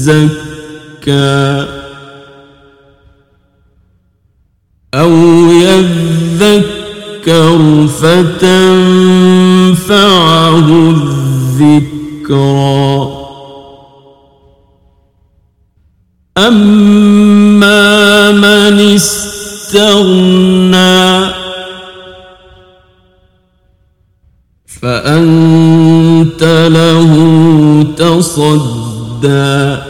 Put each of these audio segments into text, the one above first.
يزكى أو يذكر فتنفعه الذكرى أما من استغنى فأنت له تصدى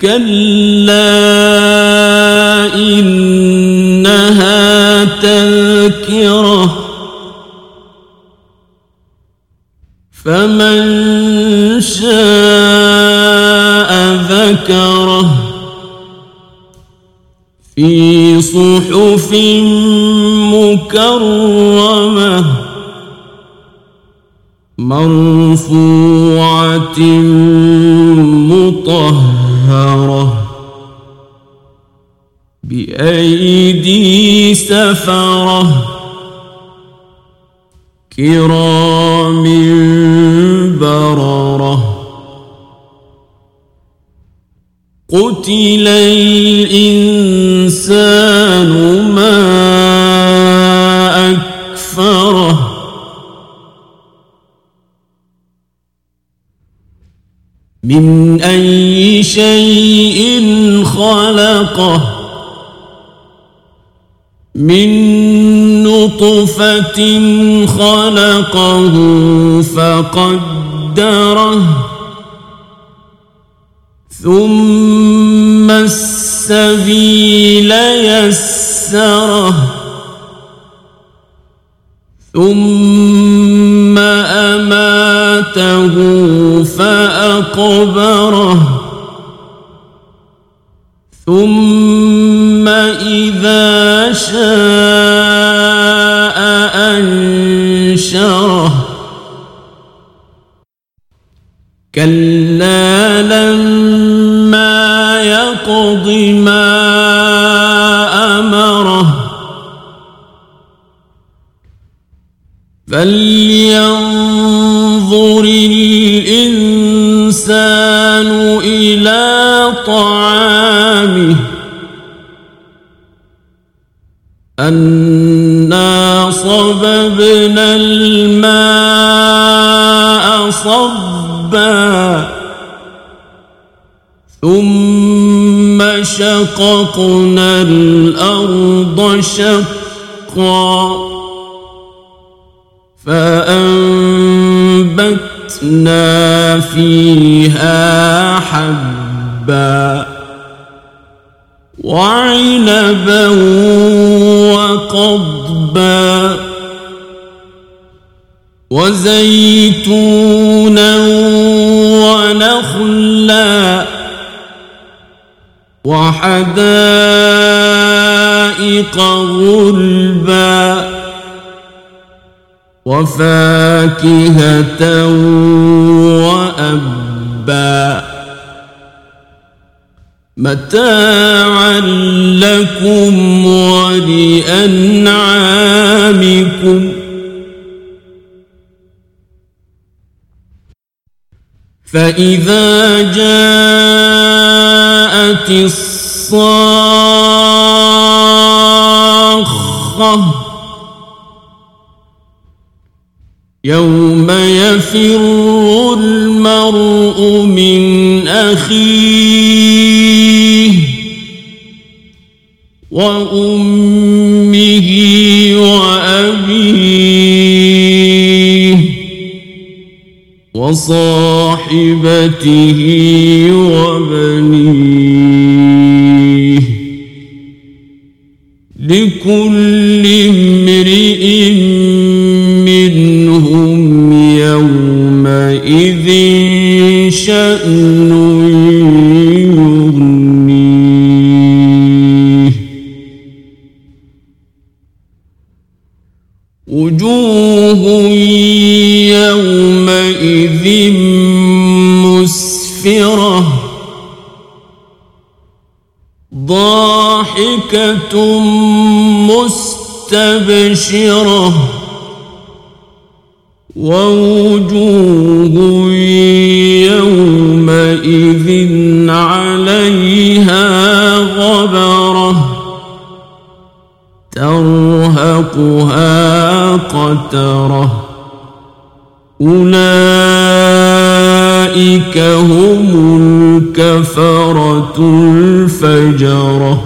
كلا إنها تذكره فمن شاء ذكره في صحف مكرمة مرفوعة مطهرة بأيدي سفرة كرام بررة قتل الإنسان من أي شيء خلقه من نطفة خلقه فقدره ثم السبيل يسره ثم أماته فأقبره. ثم إذا شاء أنشره. كلا لما يقض ما أمره. فلينظر أنا صببنا الماء صبا ثم شققنا الأرض شقا فأنبتنا فيها حبا وعنبا وقضبا وزيتونا ونخلا وحدائق غلبا وفاكهة وأبا متاعا لكم ولأنعامكم. فإذا جاءت الصاخة يوم يفر المرء من أخيه وصاحبته وبنيه لكل امرئ منهم يومئذ شأن وجوه يومئذ مسفرة. ضاحكة مستبشرة. ووجوه يومئذ عليها غبرة ترهقها قترة. أولئك هم الكفرة الفجرة.